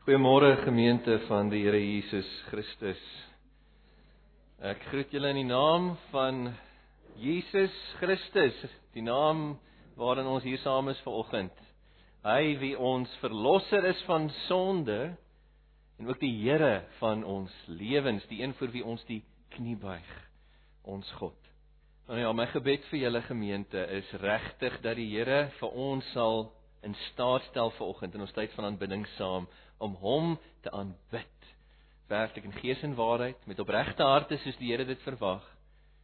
Goeiemôre gemeente van die Here Jesus Christus. Ek groet julle in die naam van Jesus Christus, die naam waarin ons hier saam is vanoggend. Hy wie ons verlosser is van sonde en ook die Here van ons lewens, die een vir wie ons die knie buig, ons God. Nou ja, my gebed vir julle gemeente is regtig dat die Here vir ons sal in staat stel vanoggend in ons tyd van aanbidding saam om hom te aanbid. Werklik in gees en waarheid met opregte harte soos die Here dit verwag.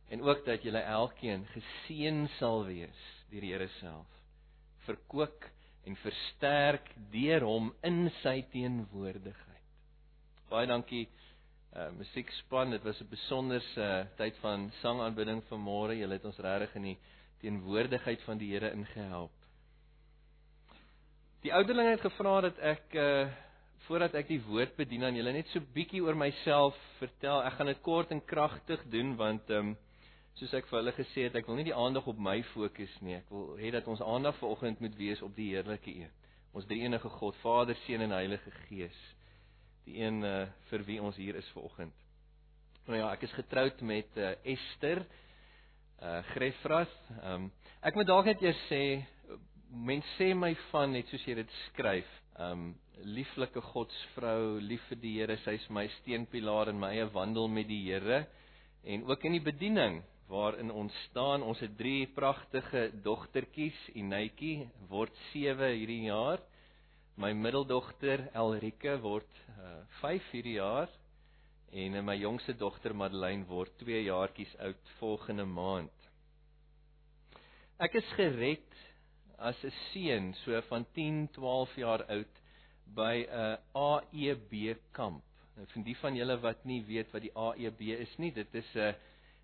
En ook dat julle elkeen geseën sal wees deur die Here self. Verkoop en versterk deur hom in sy teenwoordigheid. Baie dankie uh musiekspan. Dit was 'n besonderse uh, tyd van sangaanbidding vanmôre. Julle het ons regtig in die teenwoordigheid van die Here ingehelp. Die ouderling het gevra dat ek uh voordat ek die woord bedien aan julle net so bietjie oor myself vertel. Ek gaan dit kort en kragtig doen want ehm um, soos ek vir hulle gesê het, ek wil nie die aandag op my fokus nie. Ek wil hê dat ons aandag vanoggend moet wees op die heerlike Een. Ons drie enige God, Vader, Seun en Heilige Gees. Die een uh, vir wie ons hier is vanoggend. Nou ja, ek is getroud met uh, Esther uh Grefras. Ehm um, ek moet dalk net eers sê mense sê my van net soos jy dit skryf. Ehm um, lieflike Godsvrou, lief vir die Here, sy is my steunpilaar in my eie wandel met die Here en ook in die bediening waarin ons staan. Ons het drie pragtige dogtertjies, Inetjie word 7 hierdie jaar. My middeldogter Elrike word uh, 5 hierdie jaar en my jongste dogter Madeleine word 2 jaartjies oud volgende maand. Ek is gered as 'n seun so van 10, 12 jaar oud by 'n AEB kamp. Nou vir die van julle wat nie weet wat die AEB is nie, dit is 'n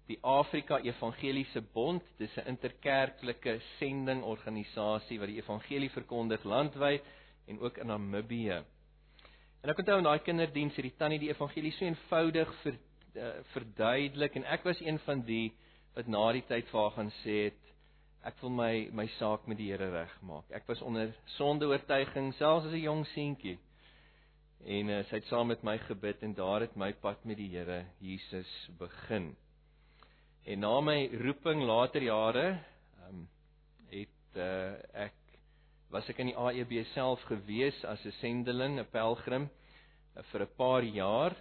die Afrika Evangeliese Bond, dit is 'n interkerklike sendingorganisasie wat die evangelie verkondig landwyd en ook in Namibië. En ek onthou in daai kinderdiens het die tannie die evangelie so eenvoudig ver, uh, verduidelik en ek was een van die wat na die tyd vir haar gaan sê het ek wil my my saak met die Here regmaak. Ek was onder sondeoortuiging selfs as 'n jong seentjie. En uh, sy het saam met my gebid en daar het my pad met die Here Jesus begin. En na my roeping later jare, ehm um, het uh, ek was ek in die AEB self gewees as 'n sendeling, 'n pelgrim uh, vir 'n paar jaar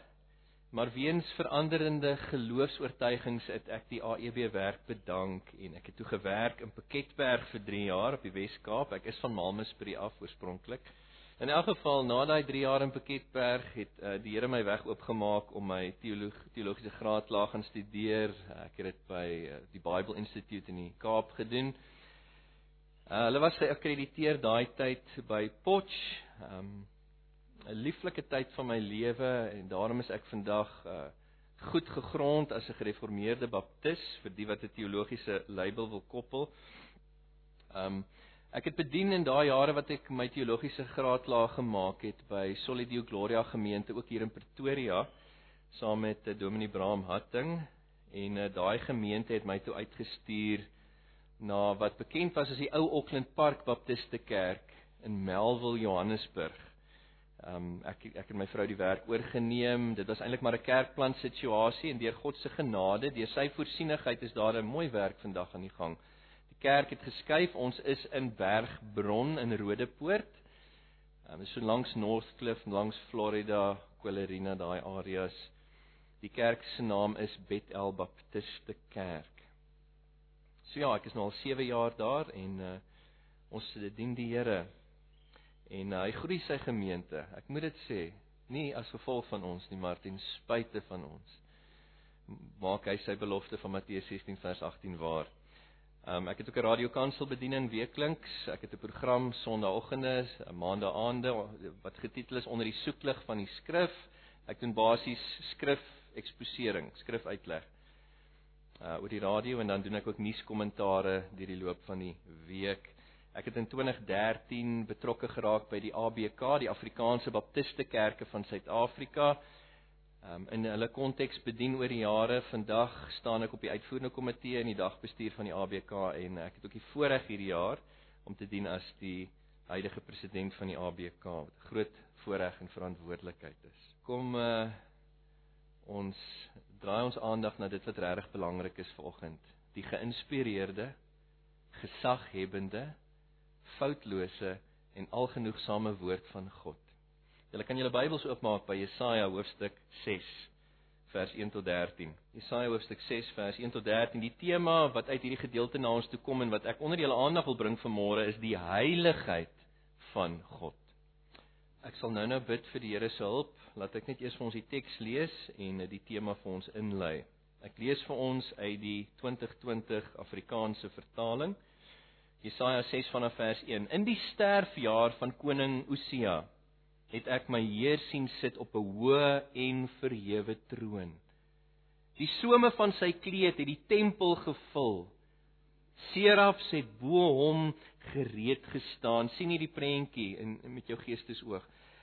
Maar weens veranderende geloofs-oortuigings het ek die AEB werk bedank en ek het toe gewerk in Piketberg vir 3 jaar op die Wes-Kaap. Ek is van Malmesbury af oorspronklik. In elk geval na daai 3 jaar in Piketberg het uh, die Here my weg oopgemaak om my teoloog, teologiese graad laag gaan studeer. Ek het dit by uh, die Bible Institute in die Kaap gedoen. Uh, hulle was geakkrediteer daai tyd by Potch. Um, 'n lieflike tyd van my lewe en daarom is ek vandag uh goed gegrond as 'n gereformeerde baptis vir die wat 'n teologiese label wil koppel. Um ek het bedien in daai jare wat ek my teologiese graad laag gemaak het by Solidio Gloria gemeente ook hier in Pretoria saam met uh, Dominee Braam Hatting en uh, daai gemeente het my toe uitgestuur na wat bekend was as die ou Auckland Park Baptiste Kerk in Melville, Johannesburg. Ehm um, ek ek het my vrou die werk oorgeneem. Dit was eintlik maar 'n kerkplan situasie en deur God se genade, deur sy voorsienigheid is daar 'n mooi werk vandag aan die gang. Die kerk het geskuif. Ons is in Bergbron in Rodepoort. Ehm um, is so langs Northcliff, langs Florida, Quellerina, daai areas. Die kerk se naam is Bethel Baptiste Kerk. So ja, ek is nou al 7 jaar daar en uh, ons dien die Here en uh, hy groei sy gemeente. Ek moet dit sê, nie as gevolg van ons nie, maar ten spyte van ons. Maak hy sy belofte van Matteus 16 vers 18 waar. Um, ek het ook 'n radiokansel bediening weekliks. Ek het 'n program Sondagoggende, Maandaande wat getitel is onder die soeklig van die skrif. Ek doen basies skrif eksposering, skrif uitleg. Uh oor die radio en dan doen ek ook nuuskommentare deur die loop van die week. Ek het in 2013 betrokke geraak by die ABK, die Afrikaanse Baptiste Kerke van Suid-Afrika. Um, in hulle konteks bedien oor die jare. Vandag staan ek op die uitvoerende komitee in die dagbestuur van die ABK en ek het ook die voorreg hierdie jaar om te dien as die huidige president van die ABK. Wat 'n groot voorreg en verantwoordelikheid is. Kom uh ons draai ons aandag na dit wat regtig belangrik is vanoggend. Die geïnspireerde, gesaghebende, foutlose en algenoegsame woord van God. Julle kan julle Bybels oopmaak by Jesaja hoofstuk 6 vers 1 tot 13. Jesaja hoofstuk 6 vers 1 tot 13. Die tema wat uit hierdie gedeelte na ons toe kom en wat ek onder julle aandag wil bring vanmôre is die heiligheid van God. Ek sal nou-nou bid vir die Here se hulp. Laat ek net eers vir ons die teks lees en die tema vir ons inlei. Ek lees vir ons uit die 2020 Afrikaanse vertaling. Jesaja 6 vanaf vers 1. In die sterfjaar van koning Osia het ek my Heer sien sit op 'n hoë en verhewe troon. Die some van sy kleed het die tempel gevul. Serafs het bo hom gereed gestaan. sien jy die prentjie in met jou geestesoog?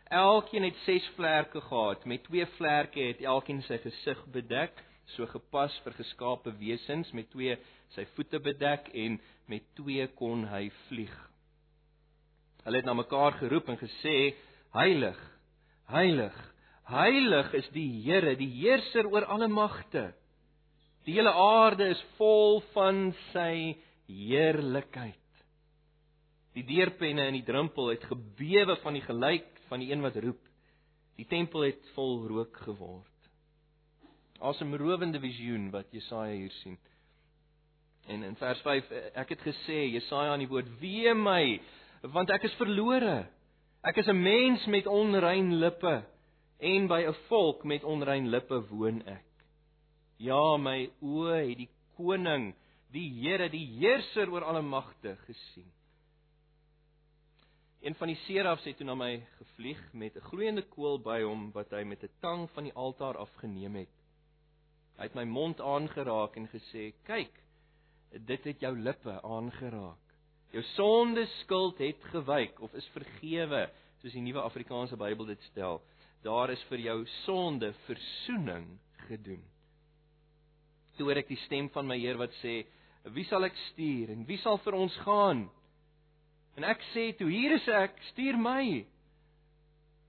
Elkeen het 6 vlerke gehad. Met twee vlerke het elkeen sy gesig bedek, so gepas vir geskape wesens. Met twee sy voete bedek en met twee kon hy vlieg. Hulle het na mekaar geroep en gesê: Heilig, heilig, heilig is die Here, die heerser oor alle magte. Die hele aarde is vol van sy heerlikheid. Die deurpenne in die drempel het gebewe van die gelyk van die een wat roep. Die tempel het vol rook geword. Asemrowende visioen wat Jesaja hier sien. En in vers 5 ek het gesê Jesaja aan die woord wee my want ek is verlore. Ek is 'n mens met onrein lippe en by 'n volk met onrein lippe woon ek. Ja, my oë het die koning, die Here, die heerser oor alle magte gesien. Een van die serafs het toe na my gevlieg met 'n gloeiende kool by hom wat hy met 'n tang van die altaar afgeneem het. Hy het my mond aangeraak en gesê: "Kyk, dit het jou lippe aangeraak. Jou sonde skuld het gewyk of is vergewe, soos die nuwe Afrikaanse Bybel dit stel. Daar is vir jou sonde verzoening gedoen." Toe hoor ek die stem van my Heer wat sê: "Wie sal ek stuur en wie sal vir ons gaan?" En ek sê toe hier is ek, stuur my.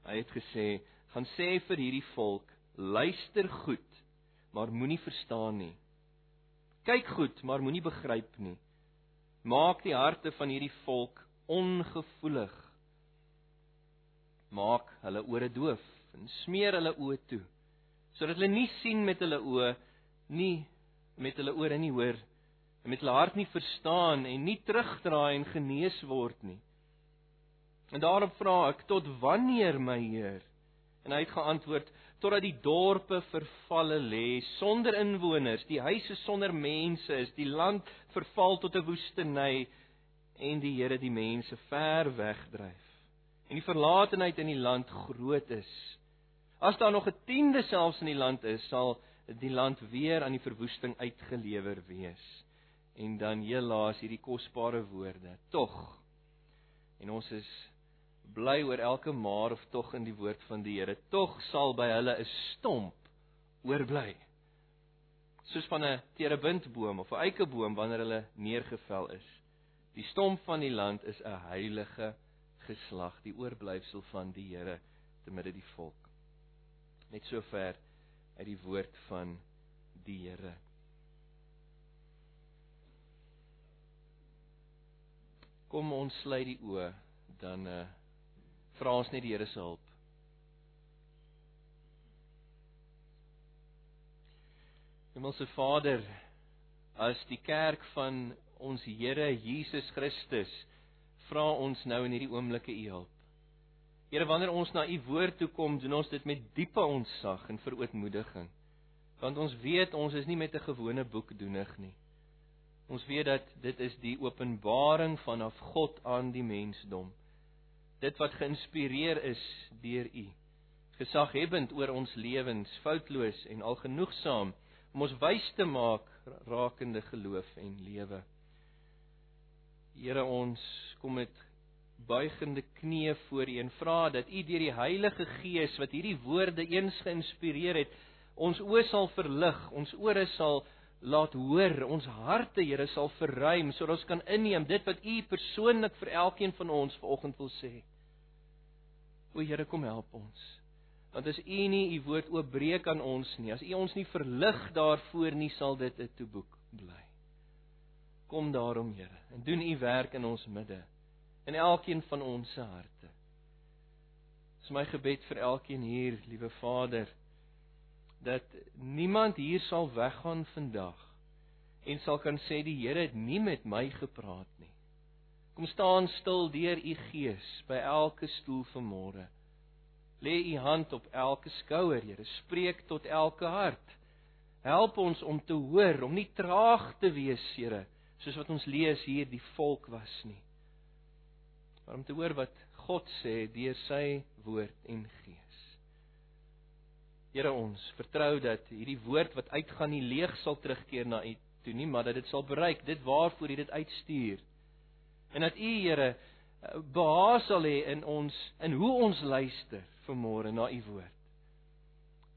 Hy het gesê, gaan sê vir hierdie volk, luister goed, maar moenie verstaan nie. Kyk goed, maar moenie begryp nie. Maak die harte van hierdie volk ongevoelig. Maak hulle ore doof en smeer hulle oë toe, sodat hulle nie sien met hulle oë, nie met hulle ore nie hoor en met hulle hart nie verstaan en nie terugdraai en genees word nie. En daarop vra ek tot wanneer my Heer? En hy het geantwoord totdat die dorpe vervalle lê sonder inwoners, die huise sonder mense is, die land verval tot 'n woestynny en die Here die mense ver wegdryf. En die verlatenheid in die land groot is. As daar nog 'n tiende selfs in die land is, sal die land weer aan die verwoesting uitgelewer wees en dan helaas hierdie kosbare woorde. Tog. En ons is bly oor elke maar of tog in die woord van die Here. Tog sal by hulle 'n stomp oorbly. Soos van 'n terebintboom of 'n eikeboom wanneer hulle neergevel is. Die stomp van die land is 'n heilige geslag, die oorblyfsel van die Here te midde die volk. Net sover uit die woord van die Here. Kom ons sluit die oë, dan uh vra ons net die Here se hulp. Hemelse Vader, as die kerk van ons Here Jesus Christus, vra ons nou in hierdie oomblikke u hulp. Here, wanneer ons na u woord toe kom, doen ons dit met diepe ontzag en verootmoediging. Want ons weet ons is nie met 'n gewone boek doenig nie. Ons weet dat dit is die openbaring vanaf God aan die mensdom. Dit wat geïnspireer is deur U. Gesaghebend oor ons lewens, foutloos en algenoegsaam om ons wys te maak rakende geloof en lewe. Here ons kom met buigende knieë voor U en vra dat U deur die Heilige Gees wat hierdie woorde eens geïnspireer het, ons oë sal verlig, ons ore sal laat hoor ons harte Here sal verruim sodat ons kan inneem dit wat u persoonlik vir elkeen van ons vanoggend wil sê. O Here, kom help ons. Want as U nie U woord oopbreek aan ons nie, as U ons nie verlig daarvoor nie, sal dit 'n toeboek bly. Kom daarom, Here, en doen U werk in ons midde, in elkeen van ons se harte. Dis my gebed vir elkeen hier, liewe Vader, dat niemand hier sal weggaan vandag en sal kan sê die Here het nie met my gepraat nie. Kom staan stil deur u gees by elke stoel vanmôre. Lê u hand op elke skouer, Here, spreek tot elke hart. Help ons om te hoor, om nie traag te wees, Here, soos wat ons lees hier die volk was nie. Maar om te hoor wat God sê deur sy woord en gees. Here ons vertrou dat hierdie woord wat uitgaan nie leeg sal terugkeer na u toe nie, maar dat dit sal bereik dit waarvoor U dit uitstuur. En dat U Here behaag sal hê in ons in hoe ons luister vanmôre na U woord.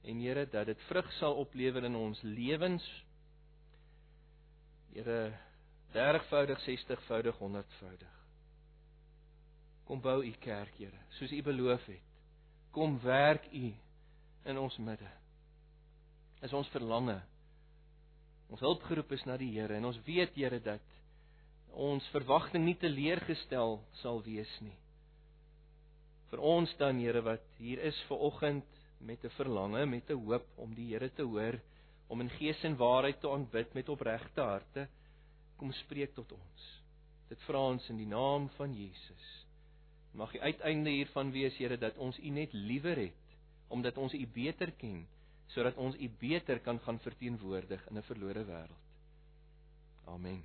En Here dat dit vrug sal oplewer in ons lewens. Here 30voudig, 60voudig, 100voudig. Kom bou U kerk, Here, soos U beloof het. Kom werk U in ons midde. Is ons verlange Ons hulpgeroep is na die Here en ons weet Here dat ons verwagting nie teleurgestel sal wees nie. Vir ons dan Here wat hier is ver oggend met 'n verlange, met 'n hoop om die Here te hoor, om in gees en waarheid te aanbid met opregte harte, kom spreek tot ons. Dit vra ons in die naam van Jesus. Mag die uiteinde hiervan wees Here dat ons U net liewer het omdat ons U beter ken sodat ons U beter kan gaan verteenwoordig in 'n verlore wêreld. Amen.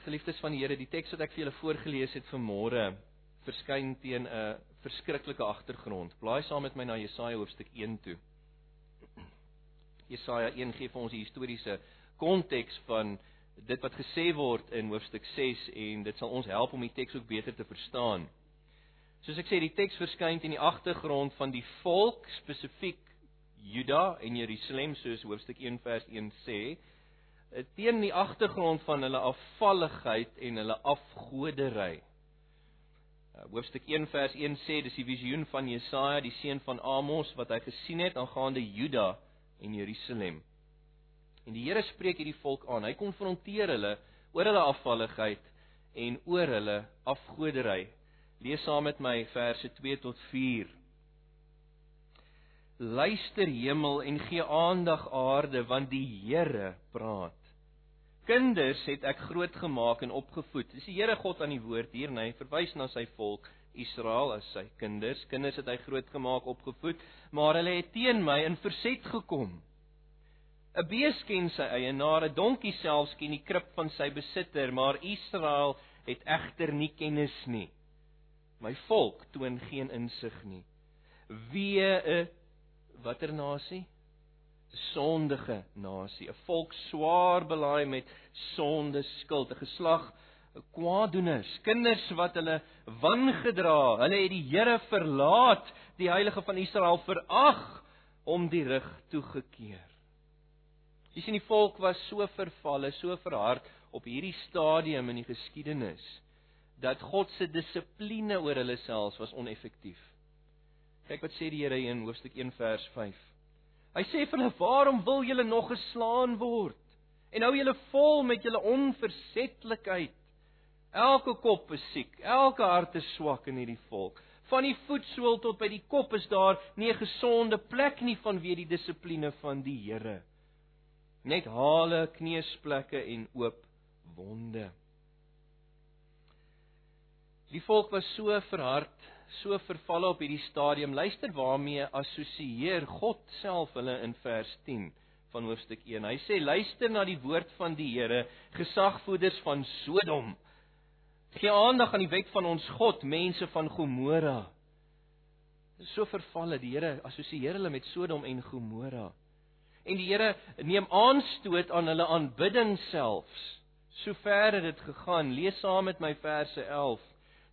Geliefdes van die Here, die teks wat ek vir julle voorgeles het vanmôre verskyn teen 'n verskriklike agtergrond. Blaai saam met my na Jesaja hoofstuk 1 toe. Jesaja 1 gee vir ons die historiese konteks van dit wat gesê word in hoofstuk 6 en dit sal ons help om die teks ook beter te verstaan. Soos ek sê, die teks verskyn in die agtergrond van die volk spesifiek Juda en Jerusalem soos hoofstuk 1 vers 1 sê, eh, teen die agtergrond van hulle afvalligheid en hulle afgodery. Eh, hoofstuk 1 vers 1 sê dis die visioen van Jesaja, die seun van Amos wat hy gesien het aangaande Juda en Jerusalem. En die Here spreek hierdie volk aan. Hy konfronteer hulle oor hulle afvalligheid en oor hulle afgodery Lees saam met my verse 2 tot 4. Luister hemel en gee aandag aarde want die Here praat. Kinders het ek grootgemaak en opgevoed. Dis die Here God aan die woord hier, hy verwys na sy volk Israel as sy kinders. Kinders het hy grootgemaak, opgevoed, maar hulle het teen my in verset gekom. 'n Bees ken sy eienaar, 'n donkie selfs ken die krib van sy besitter, maar Israel het egter nie kennis nie. My volk toon geen insig nie. Wie 'n watter nasie? Sondige nasie, 'n volk swaar belaaid met sonde skuld, 'n geslag kwaadoeners, kinders wat hulle wangedra. Hulle het die Here verlaat, die heilige van Israel verag om die rug toegekeer. Jy sien die volk was so vervalle, so verhard op hierdie stadium in die geskiedenis dat God se dissipline oor hulle selfs was oneffektief. Kyk wat sê die Here in hoofstuk 1 vers 5. Hy sê vir hulle: "Waarom wil julle nog geslaan word? En hou julle vol met julle onversetlikheid? Elke kop is siek, elke hart is swak in hierdie volk. Van die voetsool tot by die kop is daar nie 'n gesonde plek nie vanweë die dissipline van die Here. Net hale, kneusplekke en oop wonde." Die volk was so verhard, so vervalle op hierdie stadium. Luister waarmee assosieer God self hulle in vers 10 van hoofstuk 1. Hy sê: "Luister na die woord van die Here, gesagvoerders van Sodom. Gee aandag aan die wet van ons God, mense van Gomora." So vervalle die Here assosieer hulle met Sodom en Gomora. En die Here neem aanstoot aan hulle aanbidding selfs. Sover het dit gegaan. Lees saam met my verse 11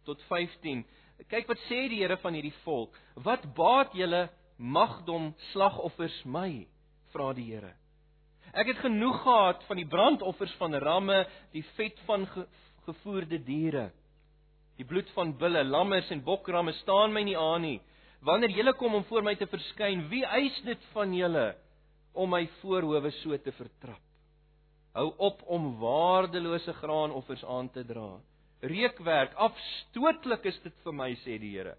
tot 15. Kyk wat sê die Here van hierdie volk. Wat baat julle magdom slagoffers my? vra die Here. Ek het genoeg gehad van die brandoffers van ramme, die vet van ge gevoerde diere. Die bloed van bulle, lammers en bokramme staan my nie aan nie. Wanneer julle kom om voor my te verskyn, wie eis dit van julle om my voorhoewe so te vertrap? Hou op om waardelose graanoffers aan te dra. Reukwerk, afstootlik is dit vir my sê die Here.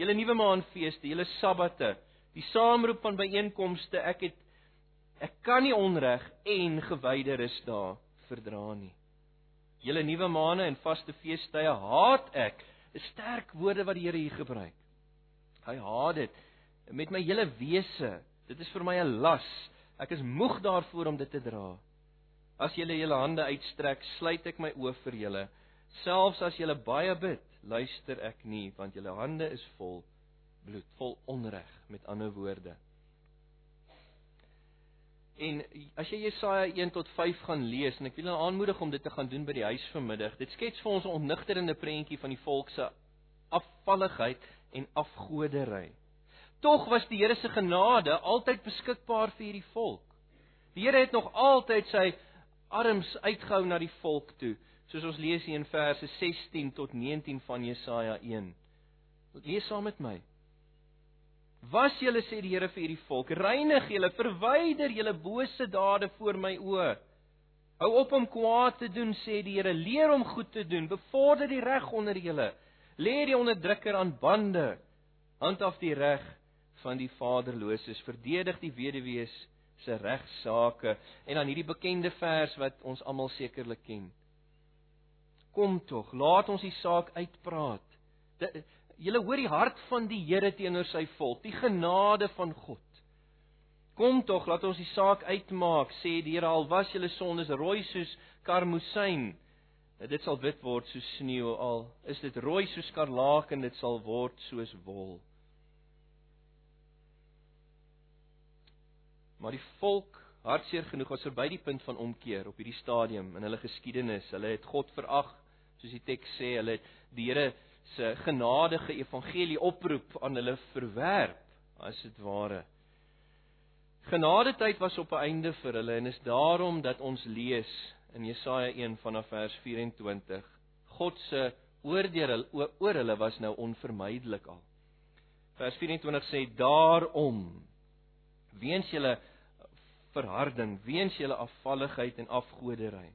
Julle nuwe maanfeeste, julle sabbate, die saamroep van byeenkomste, ek het ek kan nie onreg en gewyde rus daar verdra nie. Julle nuwe maane en vaste feestydde haat ek. 'n Sterk woorde wat die Here hier gebruik. Hy haat dit met my hele wese. Dit is vir my 'n las. Ek is moeg daarvoor om dit te dra. As julle julle hande uitstrek, sluit ek my oë vir julle. Selfs as julle baie bid, luister ek nie, want julle hande is vol bloed, vol onreg, met ander woorde. En as jy Jesaja 1 tot 5 gaan lees en ek wil jou aanmoedig om dit te gaan doen by die huis vanmiddag. Dit skets vir ons 'n onnigterende prentjie van die volk se afvalligheid en afgodery. Tog was die Here se genade altyd beskikbaar vir hierdie volk. Die Here het nog altyd sy arms uitgehou na die volk toe, soos ons lees hier in verse 16 tot 19 van Jesaja 1. Lees saam met my. Was julle sê die Here vir hierdie volk, reinig julle, verwyder julle bose dade voor my oë. Hou op om kwaad te doen, sê die Here, leer om goed te doen, bevorder die reg onder julle. Lê die onderdrukker aan bande, handhaaf die reg van die vaderloses, verdedig die weduwees se regsaake en dan hierdie bekende vers wat ons almal sekerlik ken. Kom tog, laat ons die saak uitpraat. Julle hoor die hart van die Here teenoor sy volk, die genade van God. Kom tog, laat ons die saak uitmaak, sê die Here, al was julle sondes rooi soos karmosyn, dit sal wit word soos sneeu, al is dit rooi soos skarlaken, dit sal word soos wol. Maar die volk hartseer genoeg was verby die punt van omkeer op hierdie stadium in hulle geskiedenis. Hulle het God verag, soos die teks sê, hulle het die Here se genadige evangelie oproep aan hulle verwerp as dit ware. Genadetyd was op 'n einde vir hulle en is daarom dat ons lees in Jesaja 1 vanaf vers 24 God se oordeel oor hulle was nou onvermydelik al. Vers 24 sê daarom weens julle verharding, weens julle afvalligheid en afgodery.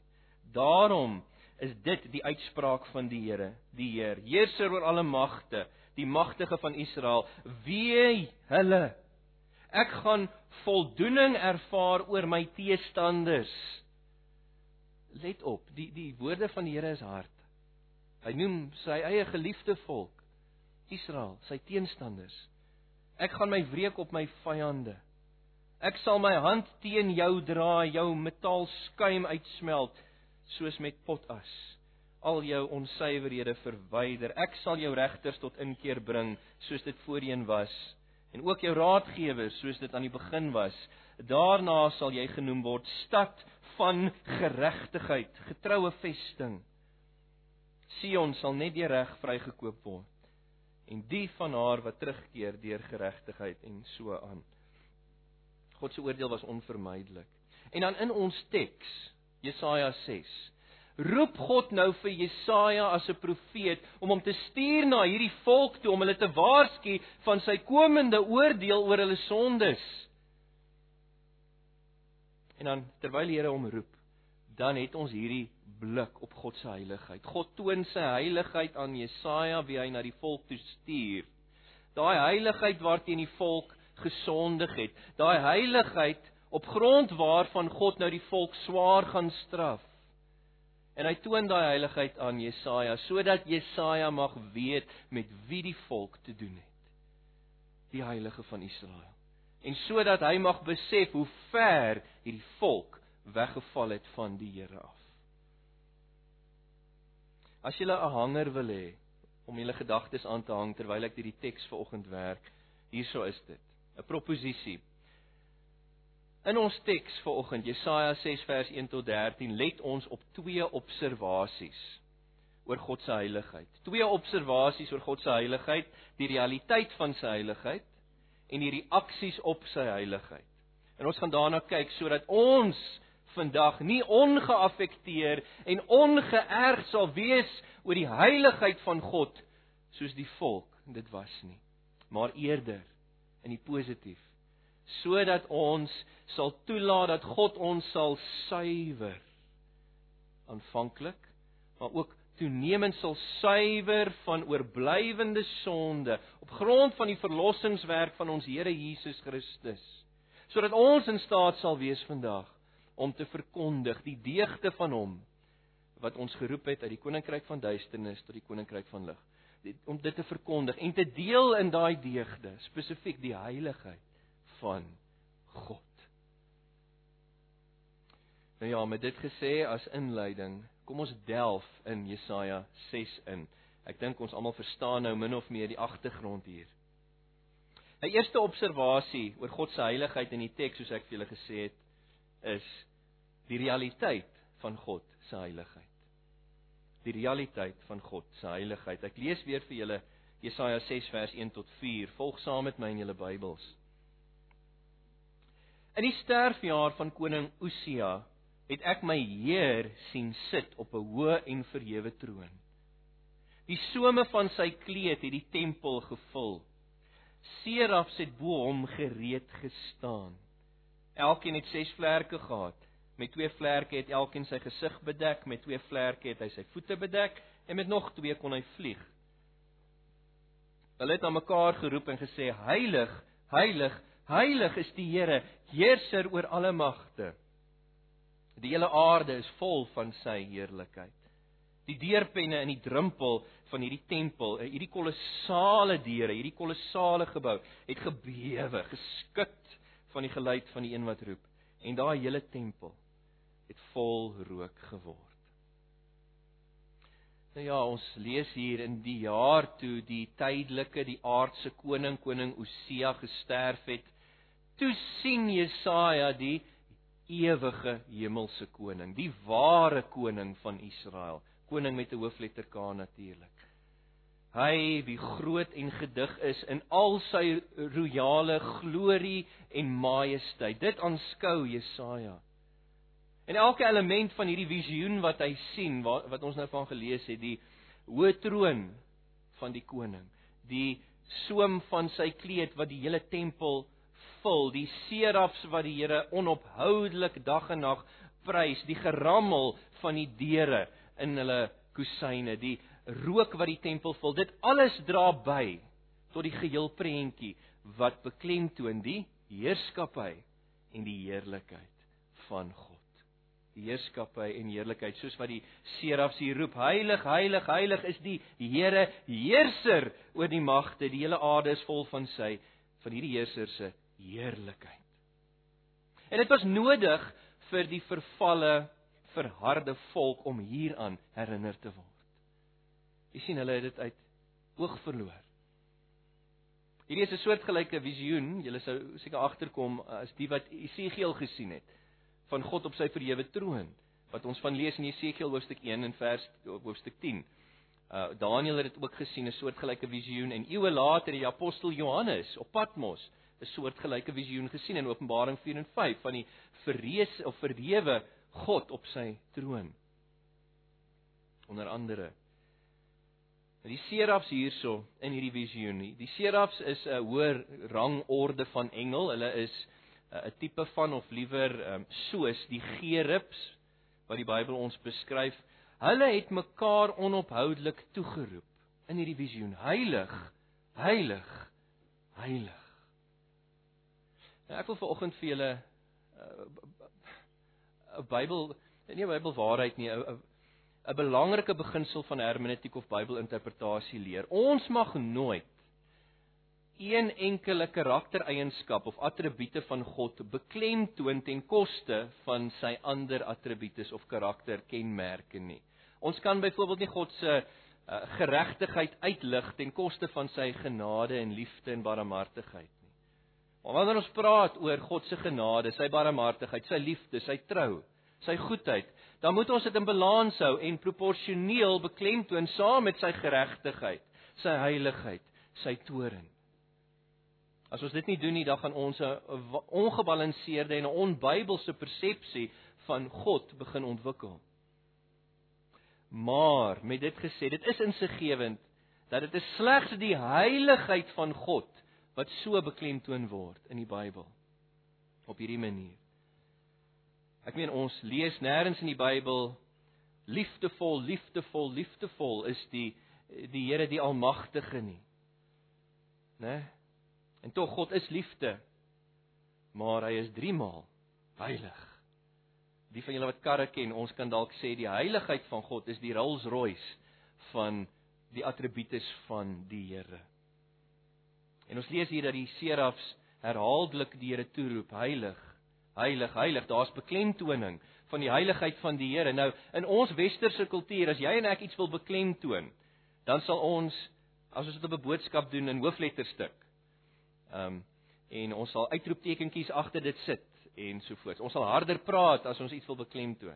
Daarom is dit die uitspraak van die Here, die Heer, heerser oor alle magte, die magtige van Israel, wie hulle ek gaan voldoening ervaar oor my teestanders. Let op, die die woorde van die Here is hard. Hy noem sy eie geliefde volk Israel, sy teenstanders. Ek gaan my wreek op my vyande. Ek sal my hand teen jou draai, jou metaal skuim uitsmelt soos met potas. Al jou onsuiverhede verwyder. Ek sal jou regters tot inkeer bring soos dit voorheen was. En ook jou raadgewers soos dit aan die begin was. Daarna sal jy genoem word stad van geregtigheid getroue vesting. Sion sal net deur reg vrygekoop word. En die van haar wat terugkeer deur geregtigheid en so aan God se oordeel was onvermydelik en dan in ons teks Jesaja 6. Roep God nou vir Jesaja as 'n profeet om hom te stuur na hierdie volk toe om hulle te waarsku van sy komende oordeel oor hulle sondes. En dan terwyl die Here hom roep, dan het ons hierdie blik op God se heiligheid. God toon sy heiligheid aan Jesaja wie hy na die volk toe stuur. Daai heiligheid waarteen die volk gesondig het. Daai heiligheid op grond waarvan God nou die volk swaar gaan straf. En hy toon daai heiligheid aan Jesaja sodat Jesaja mag weet met wie die volk te doen het. Die heilige van Israel. En sodat hy mag besef hoe ver hierdie volk weggeval het van die Here af. As jy 'n hanger wil hê om julle gedagtes aan te hang terwyl ek hierdie teks vanoggend werk, hierso is dit. 'n Proposisie. In ons teks vanoggend Jesaja 6 vers 1 tot 13 let ons op twee observasies oor God se heiligheid. Twee observasies oor God se heiligheid, die realiteit van sy heiligheid en die reaksies op sy heiligheid. En ons gaan daarna kyk sodat ons vandag nie ongeaffekteer en ongeërg sal wees oor die heiligheid van God soos die volk dit was nie, maar eerder in die positief sodat ons sal toelaat dat God ons sal suiwer aanvanklik maar ook toenemend sal suiwer van oorblywende sonde op grond van die verlossingswerk van ons Here Jesus Christus sodat ons in staat sal wees vandag om te verkondig die deugde van hom wat ons geroep het uit die koninkryk van duisternis tot die koninkryk van lig om dit te verkondig en te deel in daai deugde, spesifiek die heiligheid van God. Nou ja, met dit gesê as inleiding, kom ons delf in Jesaja 6 in. Ek dink ons almal verstaan nou min of meer die agtergrond hier. 'n Eerste observasie oor God se heiligheid in die teks, soos ek vir julle gesê het, is die realiteit van God se heiligheid die realiteit van God se heiligheid. Ek lees weer vir julle Jesaja 6 vers 1 tot 4. Volg saam met my in julle Bybels. In die sterfjaar van koning Osia het ek my Heer sien sit op 'n hoë en verhewe troon. Die some van sy kleed het die tempel gevul. Serafs het bo hom gereed gestaan. Elkeen het 6 vlerke gehad. Met twee vlerke het elkeen sy gesig bedek, met twee vlerke het hy sy voete bedek en met nog twee kon hy vlieg. Hulle het na mekaar geroep en gesê: Heilig, heilig, heilig is die Here, heerser oor alle magte. Die hele aarde is vol van sy heerlikheid. Die deurpenne in die drempel van hierdie tempel, eh, hierdie kolossale deure, hierdie kolossale gebou, het gebewe, geskud van die geluid van die een wat roep. En daai hele tempel het vol rook geword. Nou ja, ons lees hier in die jaar toe die tydelike, die aardse koning koning Osia gesterf het, toe sien Jesaja die ewige hemelse koning, die ware koning van Israel, koning met 'n hoofletter K natuurlik. Hy wie groot en gedig is in al sy royale glorie en majesteit. Dit aanskou Jesaja. En elke element van hierdie visioen wat hy sien, wat, wat ons nou van gelees het, die hoë troon van die koning, die soem van sy kleed wat die hele tempel vul, die serafs wat die Here onophoudelik dag en nag prys, die gerammel van die deure in hulle kusyne, die rook wat die tempel vul, dit alles dra by tot die geheel prentjie wat beklemtoon die heerskappy en die heerlikheid van God heerskappy en heerlikheid soos wat die serafs hier roep heilig heilig heilig is die Here heerser oor die magte. Die hele aarde is vol van sy van hierdie heerser se heerlikheid. En dit was nodig vir die vervalle verharde volk om hieraan herinner te word. Jy sien hulle het dit uit oog verloor. Hierdie is 'n soortgelyke visioen, julle sou seker agterkom as die wat Esegiel gesien het van God op sy verhewe troon wat ons van lees in Jesegiel hoofstuk 1 en vers hoofstuk 10. Uh Daniël het dit ook gesien 'n soortgelyke visioen en eeue later die apostel Johannes op Patmos 'n soortgelyke visioen gesien in Openbaring 4 en 5 van die verrees of verhewe God op sy troon. Onder andere die serafs hierso in hierdie visioen. Die serafs is 'n hoër rangorde van engel. Hulle is 'n tipe van of liewer um, soos die gerubs wat die Bybel ons beskryf. Hulle het mekaar onophoudelik toegeroep in hierdie visioen: Heilig, heilig, heilig. Nou ek wil vanoggend vir julle uh, 'n Bybel, nie 'n Bybelwaarheid nie, 'n 'n belangrike beginsel van hermeneutiek of Bybelinterpretasie leer. Ons mag nooit een enkele karaktereienskap of attribute van God beklemtoon ten koste van sy ander attributes of karakterkenmerke nie. Ons kan byvoorbeeld nie God se uh, geregtigheid uitlig ten koste van sy genade en liefde en barmhartigheid nie. Maar wanneer ons praat oor God se genade, sy barmhartigheid, sy liefde, sy trou, sy goedheid, dan moet ons dit in balans hou en proporsioneel beklemtoon saam met sy geregtigheid, sy heiligheid, sy toorn. As ons dit nie doen nie, dan gaan ons 'n ongebalanseerde en 'n onbybelse persepsie van God begin ontwikkel. Maar met dit gesê, dit is insiggewend dat dit is slegs die heiligheid van God wat so beklemtoon word in die Bybel op hierdie manier. Ek meen ons lees nêrens in die Bybel liefdevol, liefdevol, liefdevol is die die Here die almagtige nie. Né? En tog God is liefde. Maar hy is 3 maal heilig. Die van julle wat karre ken, ons kan dalk sê die heiligheid van God is die Rolls-Royce van die attribute van die Here. En ons lees hier dat die serafs herhaaldelik die Here toeroep, heilig, heilig, heilig. Daar's beklemtoning van die heiligheid van die Here. Nou, in ons westerse kultuur, as jy en ek iets wil beklemtoon, dan sal ons as ons dit op 'n boodskap doen in hoofletterstuk. Ehm um, en ons sal uitroeptekentjies agter dit sit en so voort. Ons sal harder praat as ons iets wil beklemtoon.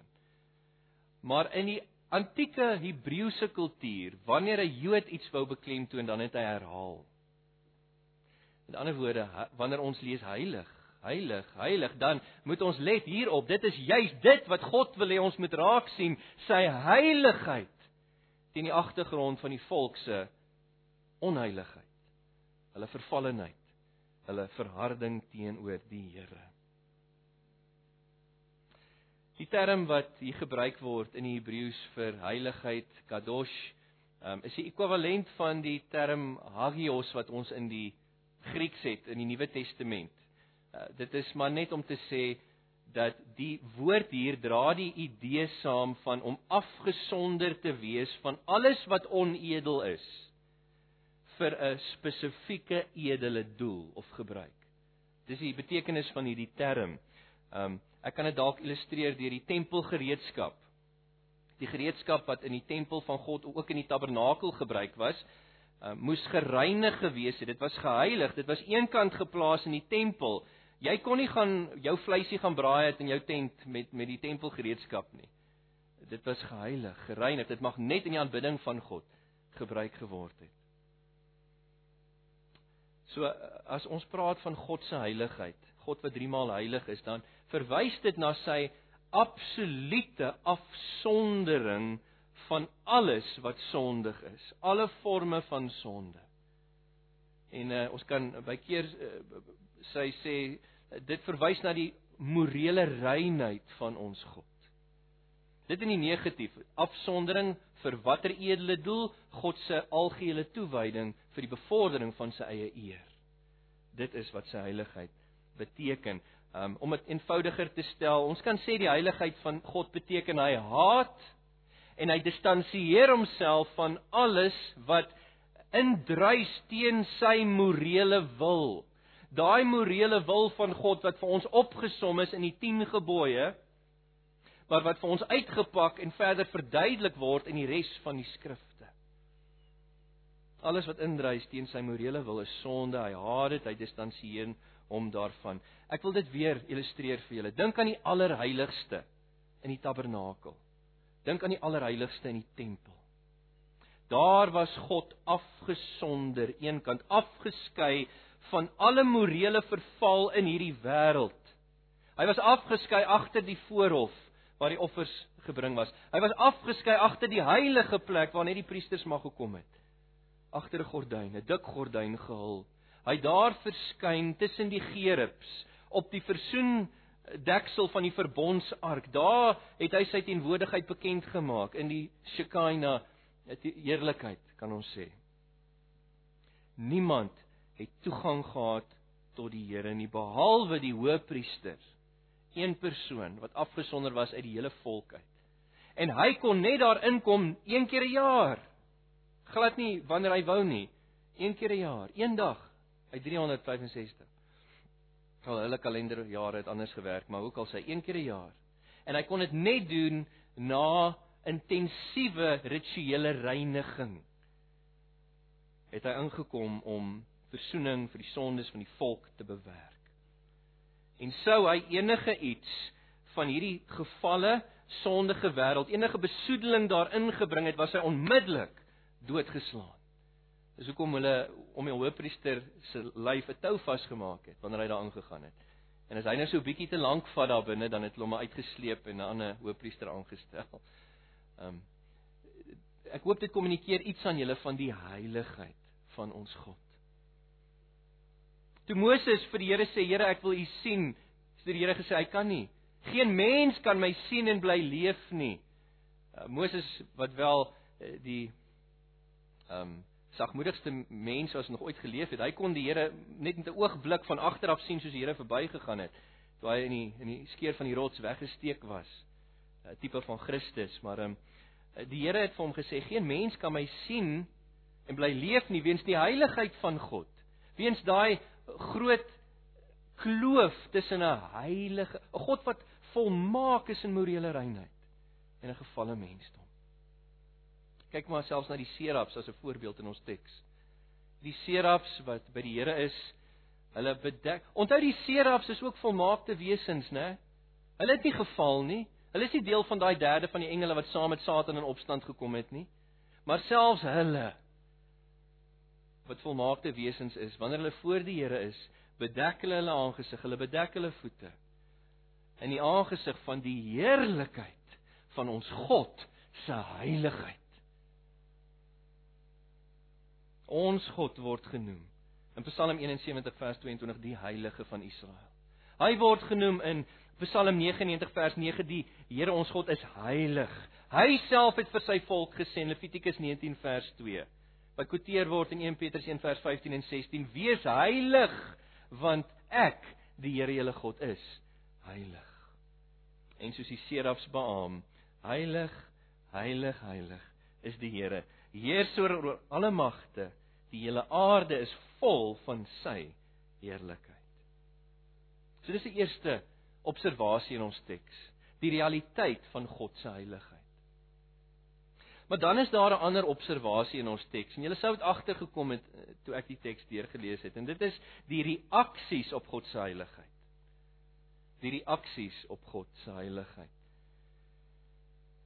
Maar in die antieke Hebreëse kultuur, wanneer 'n Jood iets wou beklemtoon, dan het hy herhaal. Met ander woorde, wanneer ons lees heilig, heilig, heilig, dan moet ons let hierop. Dit is juis dit wat God wil hê ons moet raak sien, sy heiligheid teen die agtergrond van die volk se onheiligheid. Hulle vervallenheid, hulle verharding teenoor die Here. Die term wat hier gebruik word in die Hebreëus vir heiligheid, kadosh, um, is die ekwivalent van die term hagios wat ons in die Grieks het in die Nuwe Testament. Uh, dit is maar net om te sê dat die woord hier dra die idee saam van om afgesonder te wees van alles wat onedel is vir 'n spesifieke edele doel of gebruik. Dis die betekenis van hierdie term. Um ek kan dit dalk illustreer deur die tempelgereedskap. Die gereedskap wat in die tempel van God ook in die tabernakel gebruik was, uh, moes gereinig gewees het. Dit was geheilig. Dit was eenkant geplaas in die tempel. Jy kon nie gaan jou vleisie gaan braai het in jou tent met met die tempelgereedskap nie. Dit was geheilig, gereinig. Dit mag net in die aanbidding van God gebruik geword het. So as ons praat van God se heiligheid, God wat drie maal heilig is, dan verwys dit na sy absolute afsondering van alles wat sondig is, alle forme van sonde. En uh, ons kan by keer uh, sy sê dit verwys na die morele reinheid van ons God. Dit in die negatief, afsondering vir watter edele doel, God se algehele toewyding vir die bevordering van sy eie eer. Dit is wat sy heiligheid beteken. Um, om dit eenvoudiger te stel, ons kan sê die heiligheid van God beteken hy haat en hy distansieer homself van alles wat indruis teen sy morele wil. Daai morele wil van God wat vir ons opgesom is in die 10 gebooie, maar wat vir ons uitgepak en verder verduidelik word in die res van die skrifte. Alles wat indruis teen sy morele wil is sonde. Hy haat dit, hy distansieer hom daarvan. Ek wil dit weer illustreer vir julle. Dink aan die allerheiligste in die tabernakel. Dink aan die allerheiligste in die tempel. Daar was God afgesonder, eenkant afgeskei van alle morele verval in hierdie wêreld. Hy was afgeskei agter die voorhof waar die offers gebring was. Hy was afgeskei agter die heilige plek waar net die priesters mag gekom het. Agter 'n gordyn, 'n dik gordyn gehul hy daar verskyn tussen die gerubs op die versoen deksel van die verbondsark. Daar het hy sy teenwoordigheid bekend gemaak in die Shekinah heerlikheid, kan ons sê. Niemand het toegang gehad tot die Here nie behalwe die hoëpriester, een persoon wat afgesonder was uit die hele volk uit. En hy kon net daar inkom een keer 'n jaar. Glad nie wanneer hy wou nie, een keer 'n jaar, een dag uit 365. Al hulle kalenderjare het anders gewerk, maar ook al sy een keer 'n jaar. En hy kon dit net doen na intensiewe rituele reiniging. Het hy ingekom om verzoening vir die sondes van die volk te bewerk. En sou hy enige iets van hierdie gevalle sondige wêreld, enige besoedeling daarin gebring het, was hy onmiddellik doodgeslaan. Dis hoekom hulle om die hoofpriester se lyf 'n tou vasgemaak het wanneer hy daar aangegaan het. En as hy nou so 'n bietjie te lank vat daar binne, dan het hulle hom uitgesleep en 'n ander hoofpriester aangestel. Ehm um, ek hoop dit kommunikeer iets aan julle van die heiligheid van ons God. Toe Moses vir die Here sê, Here, ek wil U sien, het die Here gesê hy kan nie. Geen mens kan my sien en bly leef nie. Uh, Moses wat wel uh, die ehm um, sagmoedigste mens was nog ooit geleef het, hy kon die Here net met 'n oogblik van agteraf sien soos die Here verbygegaan het toe hy in die in die skeer van die rots weggesteek was. 'n Tipe van Christus, maar ehm um, die Here het vir hom gesê geen mens kan my sien en bly leef nie weens die heiligheid van God. Weens daai groot kloof tussen 'n heilige, 'n God wat volmaak is in morele reinheid en 'n gefalle mensdom. Kyk maar selfs na die serafs as 'n voorbeeld in ons teks. Die serafs wat by die Here is, hulle bedek. Onthou die serafs is ook volmaakte wesens, né? Hulle het nie geval nie. Hulle is nie deel van daai derde van die engele wat saam met Satan in opstand gekom het nie. Maar selfs hulle wat volmaakte wesens is, wanneer hulle voor die Here is, bedek hulle hulle aangesig, hulle bedek hulle voete in die aangesig van die heerlikheid van ons God se heiligheid. Ons God word genoem in Psalm 71 vers 22 die heilige van Israel. Hy word genoem in Psalm 99 vers 9 die Here ons God is heilig. Hy self het vir sy volk gesê in Levitikus 19 vers 2. Wat quoteer word in 1 Petrus 1 vers 15 en 16: Wees heilig want ek, die Here julle God is heilig. En soos die serafs beamoen, heilig, heilig, heilig is die Here. Heers oor alle magte. Die hele aarde is vol van sy heerlikheid. So dis die eerste observasie in ons teks, die realiteit van God se heiligheid. Maar dan is daar 'n ander observasie in ons teks en julle sou dit agtergekom het eh, toe ek die teks deurgelees het en dit is die reaksies op God se heiligheid. Die reaksies op God se heiligheid.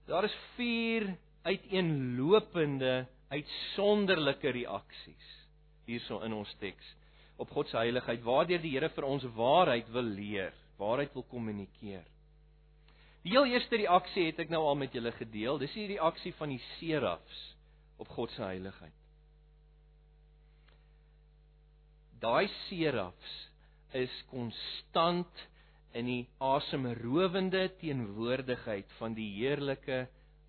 Daar is 4 uiteenlopende uitsonderlike reaksies hierso in ons teks op God se heiligheid waardeur die Here vir ons waarheid wil leer, waarheid wil kommunikeer. Die heel eerste reaksie het ek nou al met julle gedeel. Dis die reaksie van die serafs op God se heiligheid. Daai serafs is konstant in die asemrowende teenwoordigheid van die heerlike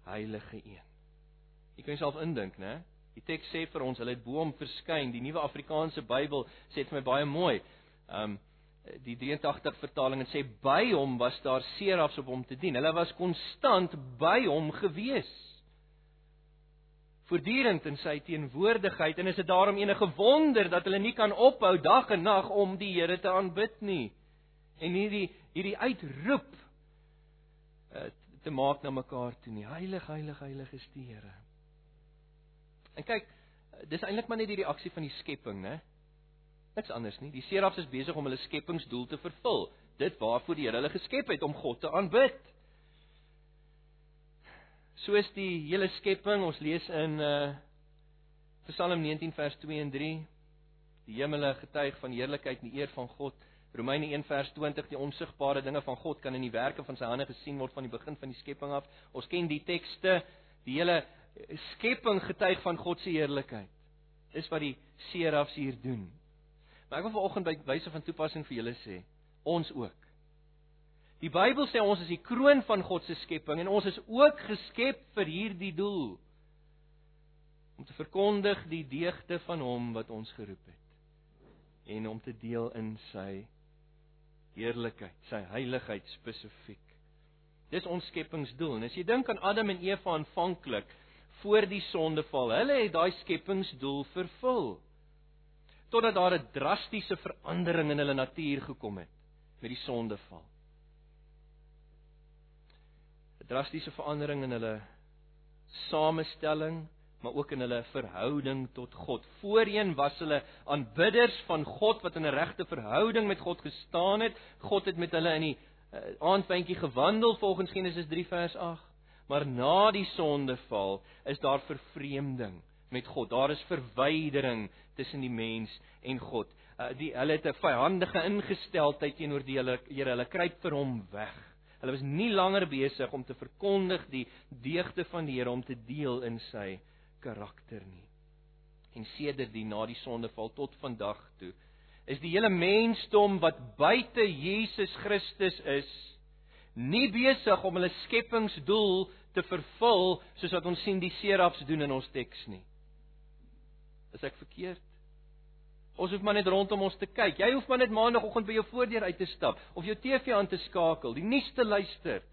heilige een. Jy kan jouself indink, né? Die teks sê vir ons, hulle het bo hom verskyn. Die nuwe Afrikaanse Bybel sê dit vir my baie mooi. Um die 83 vertaling en sê by hom was daar serafs op hom te dien. Hulle was konstant by hom gewees. Voortdurend in sy teenwoordigheid en is dit daarom enige wonder dat hulle nie kan ophou dag en nag om die Here te aanbid nie. En hierdie hierdie uitroep uh, te maak na mekaar toe nie. Heilig, heilig, heilig is die Here. En kyk, dis eintlik maar net die reaksie van die skepping, né? Niks anders nie. Die serafs is besig om hulle skepingsdoel te vervul. Dit waarvoor die Here hulle geskep het om God te aanbid. Soos die hele skepping, ons lees in uh Psalm 19 vers 2 en 3. Die hemele getuig van heerlikheid en die eer van God. Romeine 1 vers 20 die onsigbare dinge van God kan in die werke van sy hande gesien word van die begin van die skepping af. Ons ken die tekste, die hele skepping getuig van God se heerlikheid. Dis wat die serafs hier doen. Maar ek wil vanoggend by wyse van toepassing vir julle sê, ons ook. Die Bybel sê ons is die kroon van God se skepping en ons is ook geskep vir hierdie doel om te verkondig die deugde van hom wat ons geroep het en om te deel in sy heerlikheid, sy heiligheid spesifiek. Dis ons skepingsdoel. En as jy dink aan Adam en Eva aanvanklik voor die sondeval, hulle het daai skepingsdoel vervul totdat daar 'n drastiese verandering in hulle natuur gekom het met die sondeval. 'n Drastiese verandering in hulle samestelling, maar ook in hulle verhouding tot God. Voorheen was hulle aanbidders van God wat in 'n regte verhouding met God gestaan het. God het met hulle in die uh, aandpentjie gewandel volgens Genesis 3 vers 8. Maar na die sondeval is daar vervreemding met God. Daar is verwydering tussen die mens en God. Uh, die hulle het 'n vyandige ingesteldheid teenoor die Here. Here, hulle kruip vir hom weg. Hulle was nie langer besig om te verkondig die deugde van die Here om te deel in sy karakter nie. En sedertdien na die sondeval tot vandag toe is die hele mensdom wat buite Jesus Christus is nie besig om hulle skepingsdoel te vervul soos wat ons sien die serafs doen in ons teks nie. Is ek verkeerd? Ons hoef maar net rondom ons te kyk. Jy hoef maar net maandagooggend by jou voordeur uit te stap of jou TV aan te skakel, die nuus te luister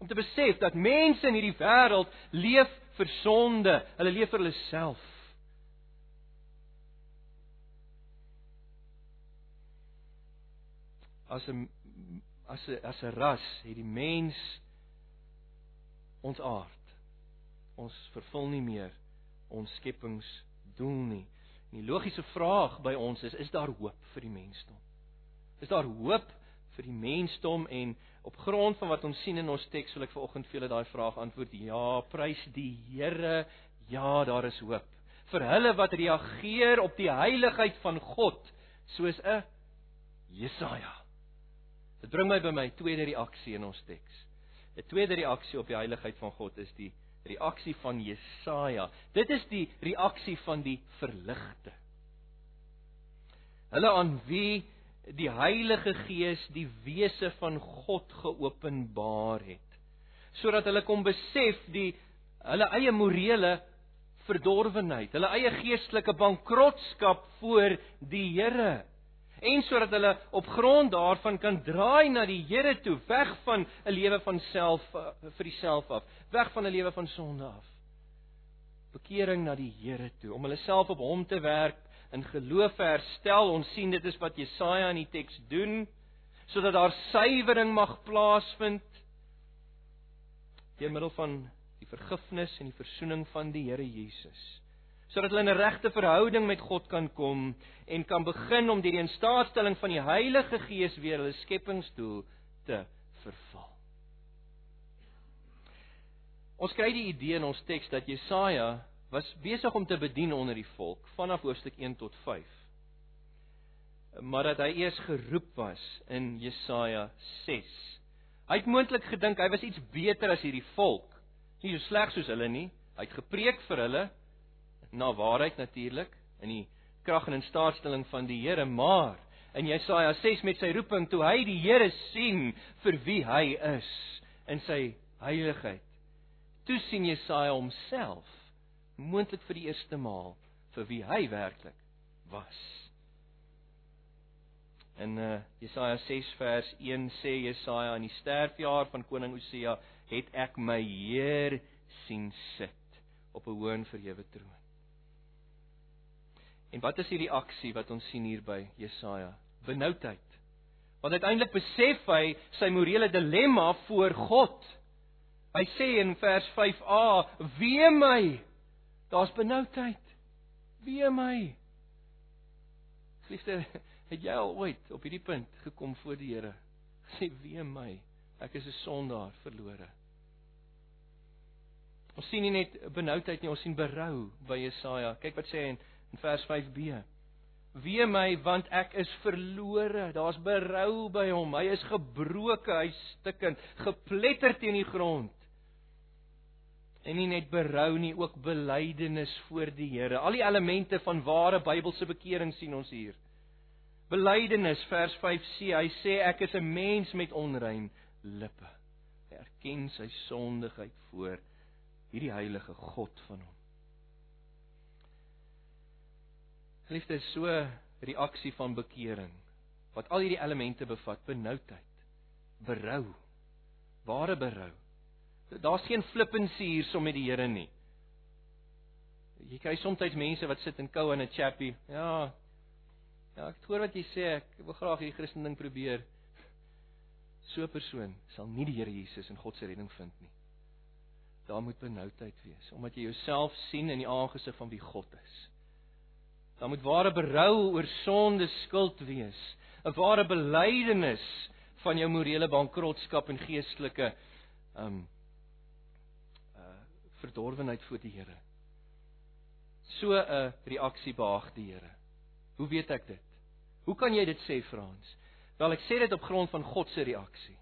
om te besef dat mense in hierdie wêreld leef vir sonde. Hulle leef vir hulle self. As 'n as 'n as 'n ras het die mens ons aard. Ons vervul nie meer ons skepingsdoel nie. En die logiese vraag by ons is: is daar hoop vir die mensdom? Is daar hoop vir die mensdom en op grond van wat ons sien in ons teks wil ek vanoggend vir julle daai vraag antwoord: Ja, prys die Here. Ja, daar is hoop vir hulle wat reageer op die heiligheid van God soos 'n Jesaja. Dit bring my by my tweede reaksie in ons teks. 'n Tweede reaksie op die heiligheid van God is die reaksie van Jesaja. Dit is die reaksie van die verligte. Hulle aan wie die Heilige Gees die wese van God geopenbaar het sodat hulle kon besef die hulle eie morele verdorwenheid, hulle eie geestelike bankrotskap voor die Here en sodat hulle op grond daarvan kan draai na die Here toe, weg van 'n lewe van self eh, vir jouself af, weg van 'n lewe van sonde af. Bekering na die Here toe om hulle self op hom te werk in geloof herstel. Ons sien dit is wat Jesaja in die teks doen sodat daar suiwering mag plaasvind deur middel van die vergifnis en die verzoening van die Here Jesus sodat hulle in 'n regte verhouding met God kan kom en kan begin om deur die instaatstelling van die Heilige Gees weer hulle skepingsdoel te vervul. Ons kry die idee in ons teks dat Jesaja was besig om te bedien onder die volk vanaf hoofstuk 1 tot 5. Maar dat hy eers geroep was in Jesaja 6. Hy het moontlik gedink hy was iets beter as hierdie volk. Nie so sleg soos hulle nie. Hy het gepreek vir hulle, na waarheid natuurlik in die krag en in staatstelling van die Here, maar in Jesaja 6 met sy roeping toe hy die Here sien vir wie hy is in sy heiligheid. Toe sien Jesaja homself moontlik vir die eerste maal vir wie hy werklik was. In uh, Jesaja 6 vers 1 sê Jesaja in die sterfjaar van koning Osia het ek my Heer sien sit op 'n hoë en verhewe troon. En wat is die reaksie wat ons sien hier by Jesaja? Benoudheid. Want uiteindelik besef hy sy morele dilemma voor God. Hy sê in vers 5a: "Wee my. Daar's benoudheid. Wee my." Liefde, het jy al ooit op hierdie punt gekom voor die Here? Gesê: "Wee my. Ek is 'n sondaar, verlore." Ons sien nie net benoudheid nie, ons sien berou by Jesaja. Kyk wat sê hy in in vers 5b. Wee my want ek is verlore. Daar's berou by hom. Hy is gebroke, hy's stikkend, gepletter teen die grond. En nie net berou nie, ook belydenis voor die Here. Al die elemente van ware Bybelse bekering sien ons hier. Belydenis vers 5c. Hy sê ek is 'n mens met onrein lippe. Hy erken sy sondigheid voor hierdie heilige God van hom. Liefde is so reaksie van bekering wat al hierdie elemente bevat: benoudheid, berou, ware berou. Daar's geen flippancy hier som met die Here nie. Jy kry soms mense wat sit en kou in 'n chappie. Ja. Ja, ek hoor wat jy sê. Ek wil graag hierdie Christen ding probeer. So 'n persoon sal nie die Here Jesus en God se redding vind nie. Daar moet benoudheid wees omdat jy jouself sien in die aangesig van wie God is. Daar moet ware berou oor sonde skuld wees, 'n ware belydenis van jou morele bankrotskap en geestelike um uh verdorwenheid voor die Here. So 'n reaksie behaag die Here. Hoe weet ek dit? Hoe kan jy dit sê Frans? Wel ek sê dit op grond van God se reaksie.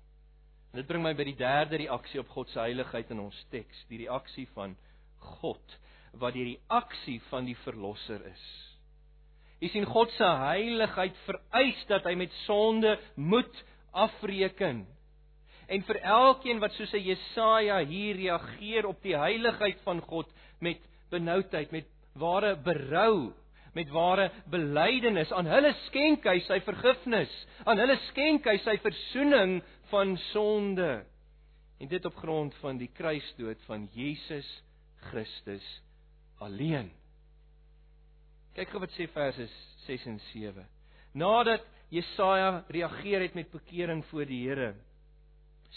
En dit bring my by die derde reaksie op God se heiligheid in ons teks, die reaksie van God wat die reaksie van die verlosser is. Jy sien God se heiligheid vereis dat hy met sonde moet afreken. En vir elkeen wat soos 'n Jesaja hier reageer op die heiligheid van God met benoudheid, met ware berou, met ware belydenis, aan hulle skenk hy sy vergifnis, aan hulle skenk hy sy verzoening van sonde. En dit op grond van die kruisdood van Jesus Christus alleen. Kyk gou wat sê verse 6 en 7. Nadat Jesaja reageer het met bekering voor die Here,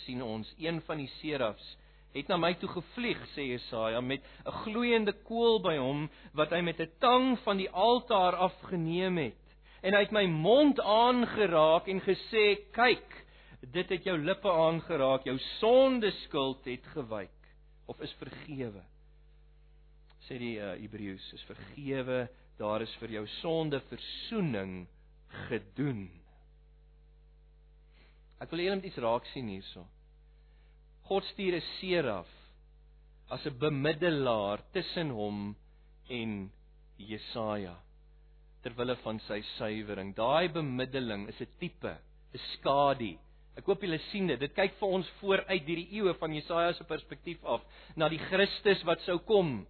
sien ons een van die serafs het na my toe gevlieg, sê Jesaja, met 'n gloeiende kool by hom wat hy met 'n tang van die altaar afgeneem het. En hy het my mond aangeraak en gesê: "Kyk, dit het jou lippe aangeraak, jou sondeskuld het gewyk of is vergewe." Sê die uh, Hebreëus, is vergewe, daar is vir jou sonde verzoening gedoen. Ek wil eendag iets raak sien hierso. God stuur 'n seraf as 'n bemiddelaar tussen hom en Jesaja ter wille van sy suiwering. Daai bemiddeling is 'n tipe, 'n skadu. Ek hoop julle sien dit. Dit kyk vir ons vooruit hierdie eeue van Jesaja se perspektief af na die Christus wat sou kom.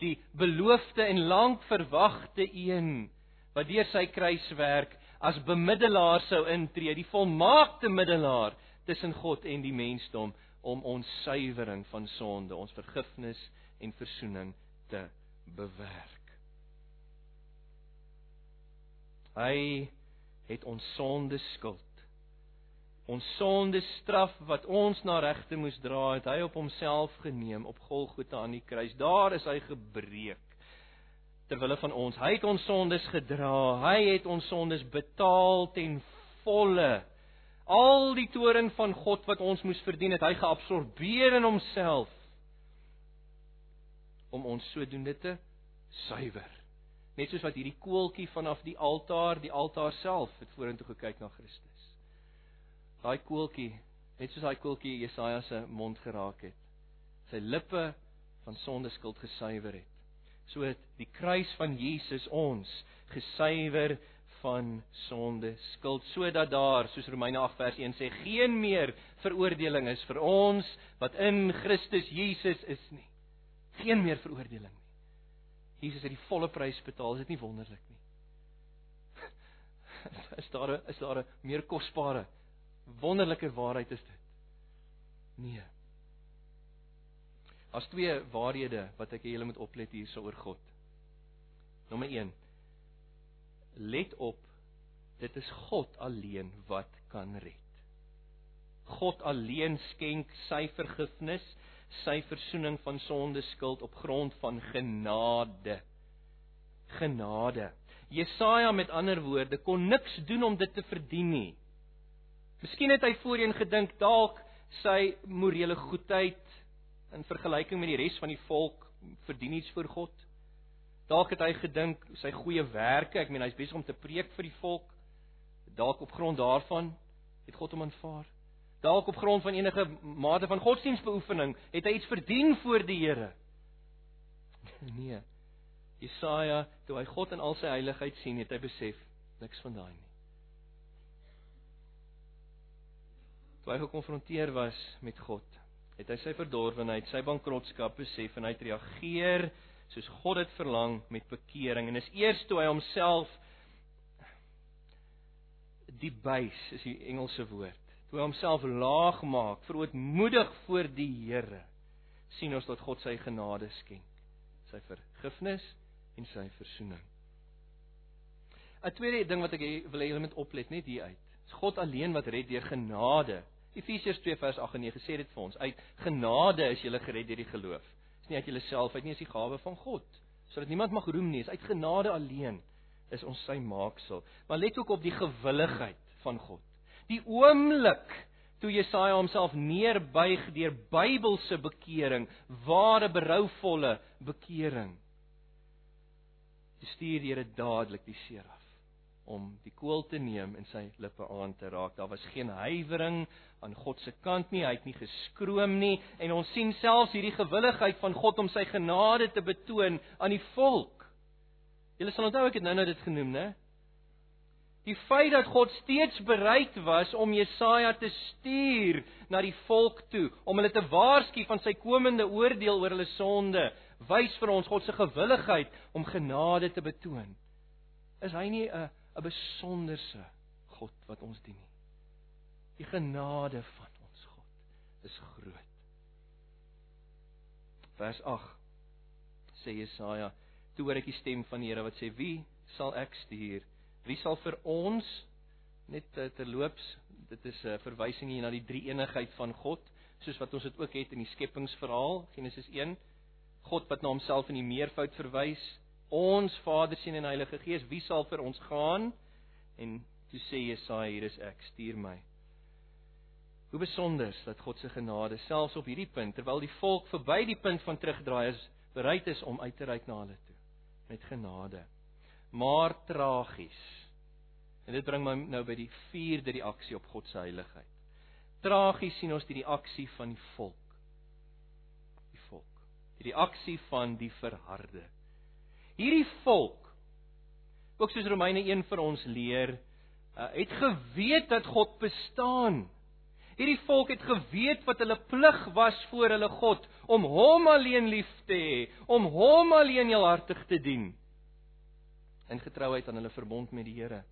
Die beloofde en lank verwagte een wat deur sy kruiswerk as bemiddelaar sou intree, die volmaakte middelaar tussen God en die mensdom om ons suiwering van sonde, ons vergifnis en verzoening te bewerk. Hy het ons sonde skuld. Ons sonde straf wat ons na regte moes dra, het hy op homself geneem op Golgotha aan die kruis. Daar is hy gebreek ter wille van ons. Hy het ons sondes gedra. Hy het ons sondes betaal ten volle. Al die toorn van God wat ons moes verdien het, hy geabsorbeer in homself om ons sodoende te suiwer. Net soos wat hierdie koeltjie vanaf die altaar, die altaar self het vorentoe gekyk na Christus. Daai koeltjie, net soos daai koeltjie Jesaja se mond geraak het. Sy lippe van sondeskuld gesuiwer het. So het die kruis van Jesus ons gesuiwer van sonde skuld sodat daar soos Romeine 8 vers 1 sê geen meer veroordeling is vir ons wat in Christus Jesus is nie. Geen meer veroordeling nie. Jesus het die volle prys betaal, is dit nie wonderlik nie? Is daar 'n is daar 'n meer kosbare wonderlike waarheid is dit? Nee. As twee waarhede wat ek julle moet oplet hierso oor God. Nommer 1 let op dit is God alleen wat kan red. God alleen skenk sy vergifnis, sy verzoening van sonde skuld op grond van genade. Genade. Jesaja met ander woorde kon niks doen om dit te verdien nie. Miskien het hy voorheen gedink dalk sy morele goedheid in vergelyking met die res van die volk verdien iets vir God. Dalk het hy gedink sy goeie werke, ek meen hy's besig om te preek vir die volk. Dalk op grond daarvan het God hom aanvaar. Dalk op grond van enige mate van godsdienstbeoefening het hy iets verdien voor die Here. Nee. Jesaja, toe hy God in al sy heiligheid sien, het hy besef niks van daai nie. Toe hy gekonfronteer was met God, het hy sy verdorwenheid, sy bankrotskap besef en hy het reageer soos God dit verlang met bekering. En is eers toe hy homself die buis is die Engelse woord toe hy homself laag maak verootmoedig voor die Here sien ons dat God sy genade skenk sy vergifnis en sy verzoening. 'n tweede ding wat ek wil hê julle moet oplet net hier uit is God alleen wat red deur genade Efesiërs 2 vers 8 en 9 sê dit vir ons uit genade is jy gered deur die geloof nie uit jouself uit nie, is die gawe van God. Sodat niemand mag roem nie, is uit genade alleen is ons sy maaksel. Maar let ook op die gewilligheid van God. Die oomblik toe Jesaja homself neerbuig deur Bybelse bekering, ware berouvolle bekering. Stuur Here dadelik die seraf. Om die koel te neem en sy lippe aan te raak. Daar was geen huiwering aan God se kant nie, hy het nie geskroom nie en ons sien selfs hierdie gewilligheid van God om sy genade te betoon aan die volk. Julle sal onthou ek het nou-nou dit genoem, né? Die feit dat God steeds bereid was om Jesaja te stuur na die volk toe om hulle te waarsku van sy komende oordeel oor hulle sonde, wys vir ons God se gewilligheid om genade te betoon. Is hy nie 'n 'n besonderse God wat ons dien nie? Die genade van ons God is groot. Vers 8 sê Jesaja, toe hoor ek die stem van die Here wat sê: "Wie sal ek stuur?" Wie sal vir ons net terloops, dit is 'n verwysing hier na die drie eenigheid van God, soos wat ons dit ook het in die skepingsverhaal, Genesis 1. God wat na homself in die meervoud verwys, ons Vader, Seun en Heilige Gees, wie sal vir ons gaan? En toe sê Jesaja, hier is ek, stuur my. Hoe besonder dat God se genade selfs op hierdie punt, terwyl die volk verby die punt van terugdraai is, bereid is om uit te reik na hulle toe met genade maar tragies. En dit bring my nou by die vierde reaksie op God se heiligheid. Tragies sien ons die reaksie van die volk. Die volk. Die reaksie van die verharde. Hierdie volk ook soos Romeine 1 vir ons leer, uh, het geweet dat God bestaan. Hierdie volk het geweet wat hulle plig was voor hulle God om hom alleen lief te hê, om hom alleen heelhartig te dien in getrouheid aan hulle verbond met die Here.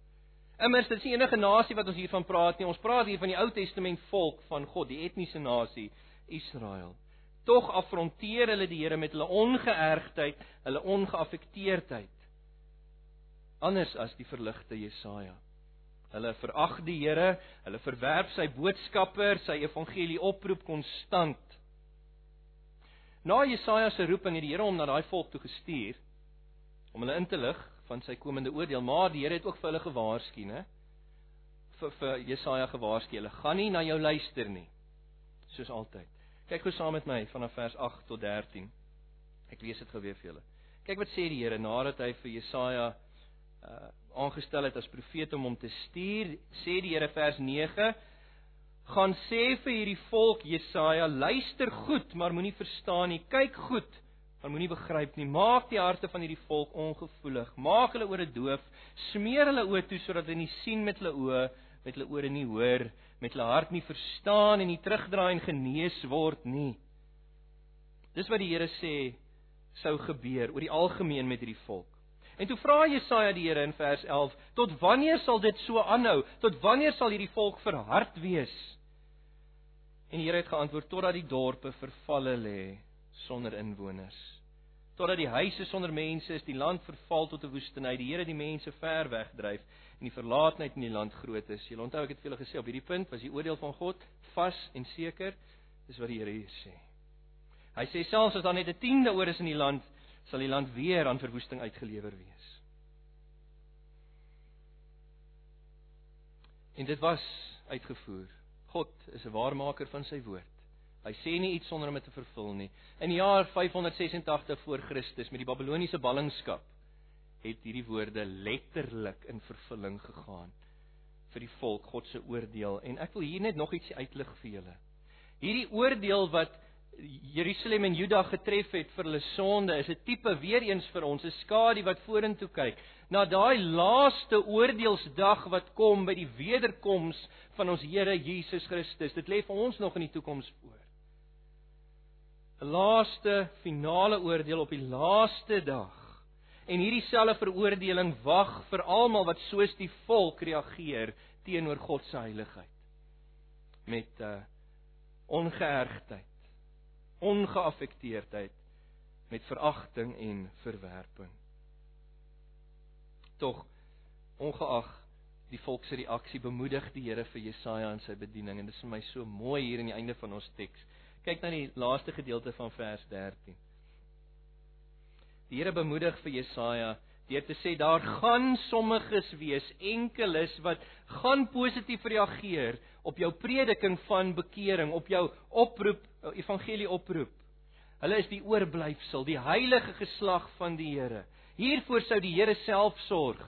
Immers dit is nie enige nasie wat ons hiervan praat nie. Ons praat hier van die Ou Testament volk van God, die etniese nasie Israel. Tog afronteer hulle die Here met hulle ongeërgdheid, hulle ongeaffekteerdheid. Anders as die verligte Jesaja. Hulle verag die Here, hulle verwerp sy boodskapper, sy evangelie oproep konstant. Na Jesaja se roeping het die Here hom na daai volk toe gestuur om hulle in te lig van sy komende oordeel, maar die Here het ook vir hulle gewaarsku, né? vir vir Jesaja gewaarsku, hulle gaan nie na jou luister nie. Soos altyd. Kyk gou saam met my vanaf vers 8 tot 13. Ek lees dit gou weer vir julle. Kyk wat sê die Here nadat hy vir Jesaja uh aangestel het as profeet om hom te stuur, sê die Here vers 9 gaan sê vir hierdie volk Jesaja luister goed maar moenie verstaan nie kyk goed maar moenie begryp nie. Maak die harte van hierdie volk ongevoelig. Maak hulle ore doof. Smeer hulle oë toe sodat hulle nie sien met hulle oë, met hulle ore nie hoor, met hulle hart nie verstaan en nie terugdraai en genees word nie. Dis wat die Here sê sou gebeur oor die algemeen met hierdie volk. En toe vra Jesaja die Here in vers 11: "Tot wanneer sal dit so aanhou? Tot wanneer sal hierdie volk verhard wees?" En die Here het geantwoord: "Totdat die dorpe vervalle lê." sonder inwoners. Totdat die huise sonder mense is, die land verval tot 'n woestynheid, die Here die mense ver wegdryf en die verlaatheid in die land groot is. Julle onthou ek het vir julle gesê op hierdie punt was die oordeel van God vas en seker. Dis wat die Here hier sê. Hy sê selfs as daar net 'n tiende oor is in die land, sal die land weer aan verwoesting uitgelewer wees. En dit was uitgevoer. God is 'n waarmaker van sy woord. Hy sê nie iets sonder om dit te vervul nie. In die jaar 586 voor Christus met die Babiloniese ballingskap het hierdie woorde letterlik in vervulling gegaan vir die volk God se oordeel en ek wil hier net nog iets uitlig vir julle. Hierdie oordeel wat Jerusalem en Juda getref het vir hulle sonde is 'n tipe weer eens vir ons 'n skadu wat vorentoe kyk na daai laaste oordeelsdag wat kom by die wederkoms van ons Here Jesus Christus. Dit lê vir ons nog in die toekoms voor. 'n laaste finale oordeel op die laaste dag. En hierdie selfe veroordeling wag vir almal wat soos die volk reageer teenoor God se heiligheid. Met 'n uh, ongeërgdheid, ongeaffekteerdheid, met veragting en verwerping. Tog ongeag die volk se reaksie bemoedig die Here vir Jesaja en sy bediening en dit is vir my so mooi hier aan die einde van ons teks Kyk na die laaste gedeelte van vers 13. Die Here bemoedig vir Jesaja deur te sê daar gaan sommiges wees, enkeles wat gaan positief reageer op jou prediking van bekering, op jou oproep, evangelie oproep. Hulle is die oorblyfsel, die heilige geslag van die Here. Hiervoor sou die Here self sorg.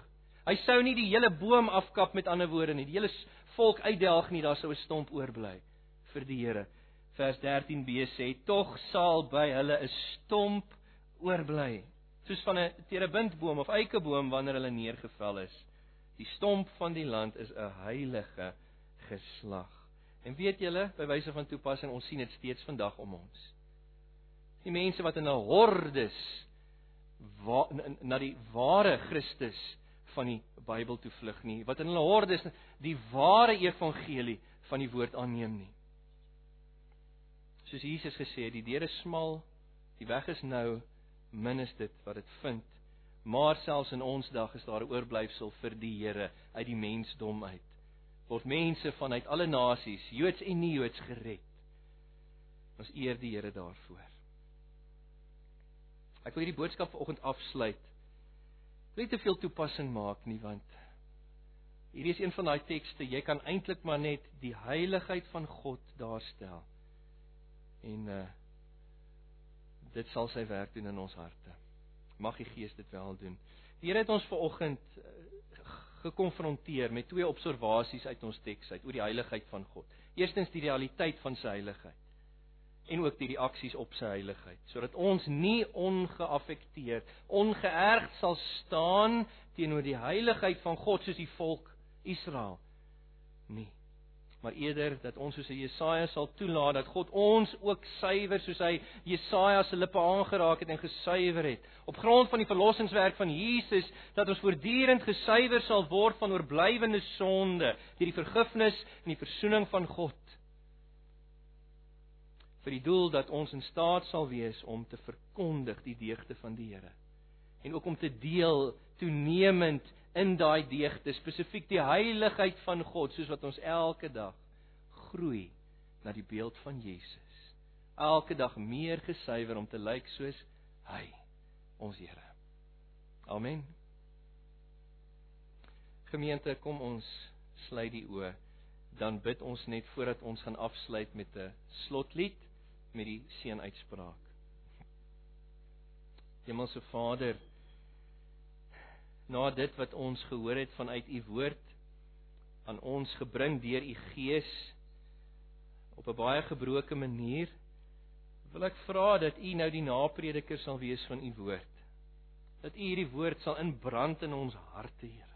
Hy sou nie die hele boom afkap met ander woorde nie, die hele volk uitdelg nie, daar sou 'n stomp oorbly vir die Here. Vers 13b sê: "Tog sal by hulle 'n stomp oorbly, soos van 'n terebintboom of eikeboom wanneer hulle neergeval is. Die stomp van die land is 'n heilige geslag." En weet julle, by wyse van toepassing, ons sien dit steeds vandag om ons. Die mense wat in 'n hordes wa, na die ware Christus van die Bybel toe vlug nie, wat in hulle hordes die ware evangelie van die woord aanneem nie. Soos Jesus gesê het, die deur is smal, die weg is nou, min is dit wat dit vind. Maar selfs in ons dag is daar 'n oorblyfsel vir die Here uit die mensdom uit. Word mense vanuit alle nasies, Joods en nie-Joods gered. Ons eer die Here daarvoor. Ek wil hierdie boodskap vanoggend afsluit. Wil nie te veel toepassing maak nie want hierdie is een van daai tekste jy kan eintlik maar net die heiligheid van God daarstel. En uh dit sal sy werk doen in ons harte. Mag die Gees dit wel doen. Die Here het ons vanoggend uh, gekonfronteer met twee observasies uit ons teks uit oor die heiligheid van God. Eerstens die realiteit van sy heiligheid en ook die reaksies op sy heiligheid sodat ons nie ongeaffekteerd ongeërg sal staan teenoor die heiligheid van God soos die volk Israel nie maar eerder dat ons soos Jesaja sal toelaat dat God ons ook suiwer soos hy Jesaja se lippe aangeraak het en gesuiwer het. Op grond van die verlossingswerk van Jesus dat ons voortdurend gesuiwer sal word van oorblywende sonde deur die vergifnis en die verzoening van God. Vir die doel dat ons in staat sal wees om te verkondig die deugde van die Here en ook om te deel toenemend in daai deugde spesifiek die heiligheid van God soos wat ons elke dag groei na die beeld van Jesus. Elke dag meer gesuiwer om te lyk soos hy ons Here. Amen. Gemeente kom ons sluit die oë. Dan bid ons net voordat ons gaan afsluit met 'n slotlied met die seën uitspraak. Hemelse Vader, na dit wat ons gehoor het vanuit u woord aan ons gebring deur u Gees op 'n baie gebroke manier, wil ek vra dat u nou die naprediker sal wees van u woord. Dat u hierdie woord sal inbrand in ons harte, Here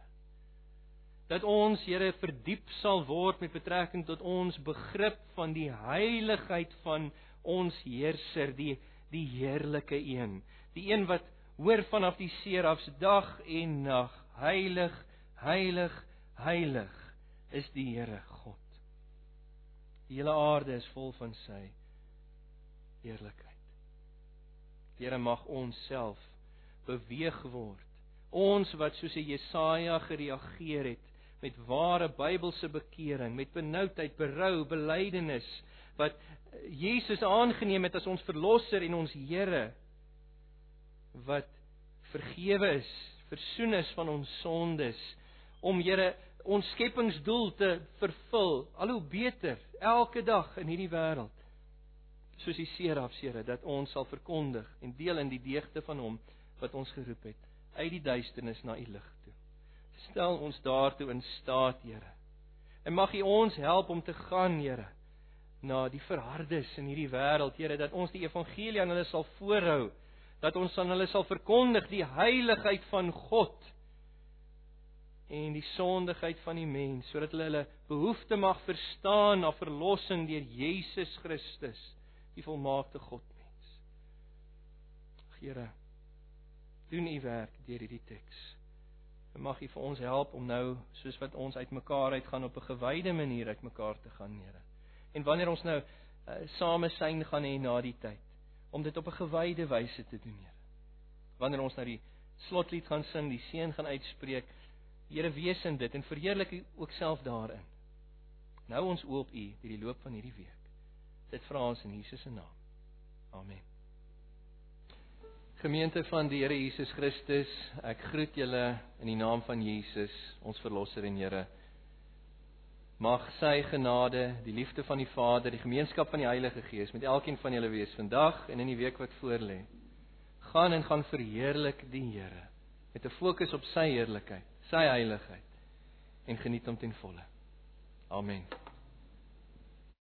dat ons Here verdiep sal word met betrekking tot ons begrip van die heiligheid van ons heerser, die die heerlike een, die een wat hoor vanaf die serafs dag en nag, heilig, heilig, heilig is die Here God. Die hele aarde is vol van sy heerlikheid. Here mag ons self beweeg word. Ons wat soos Jesaja gereageer het met ware Bybelse bekering, met benoudheid, berou, belydenis wat Jesus aangeneem het as ons verlosser en ons Here wat vergewe is, versoen is van ons sondes om Here ons skepingsdoel te vervul al hoe beter elke dag in hierdie wêreld soos die serafs Here dat ons sal verkondig en deel in die deugde van hom wat ons geroep het uit die duisternis na u lig toe. Stel ons daartoe in staat Here. En mag u ons help om te gaan Here na die verhardes in hierdie wêreld, Here, dat ons die evangelie aan hulle sal voorhou, dat ons aan hulle sal verkondig die heiligheid van God en die sondigheid van die mens, sodat hulle hulle behoefte mag verstaan na verlossing deur Jesus Christus, die volmaakte Godmens. Here, doen u werk deur hierdie teks. En mag U vir ons help om nou soos wat ons uitmekaar uitgaan op 'n gewyde manier uitmekaar te gaan, Here en wanneer ons nou uh, same syn gaan hê na die tyd om dit op 'n gewyde wyse te doen, Here. Wanneer ons nou die slotlied gaan sing, die seën gaan uitspreek, Here wees in dit en verheerlik U ook self daarin. Nou ons oop U deur die loop van hierdie week. Dit vra ons in Jesus se naam. Amen. Gemeente van die Here Jesus Christus, ek groet julle in die naam van Jesus, ons verlosser en Here. Mag sy genade, die liefde van die Vader, die gemeenskap van die Heilige Gees met elkeen van julle wees vandag en in die week wat voorlê. Gaan en gaan verheerlik die Here met 'n fokus op sy heerlikheid sy heiligheid en geniet hom ten volle. Amen.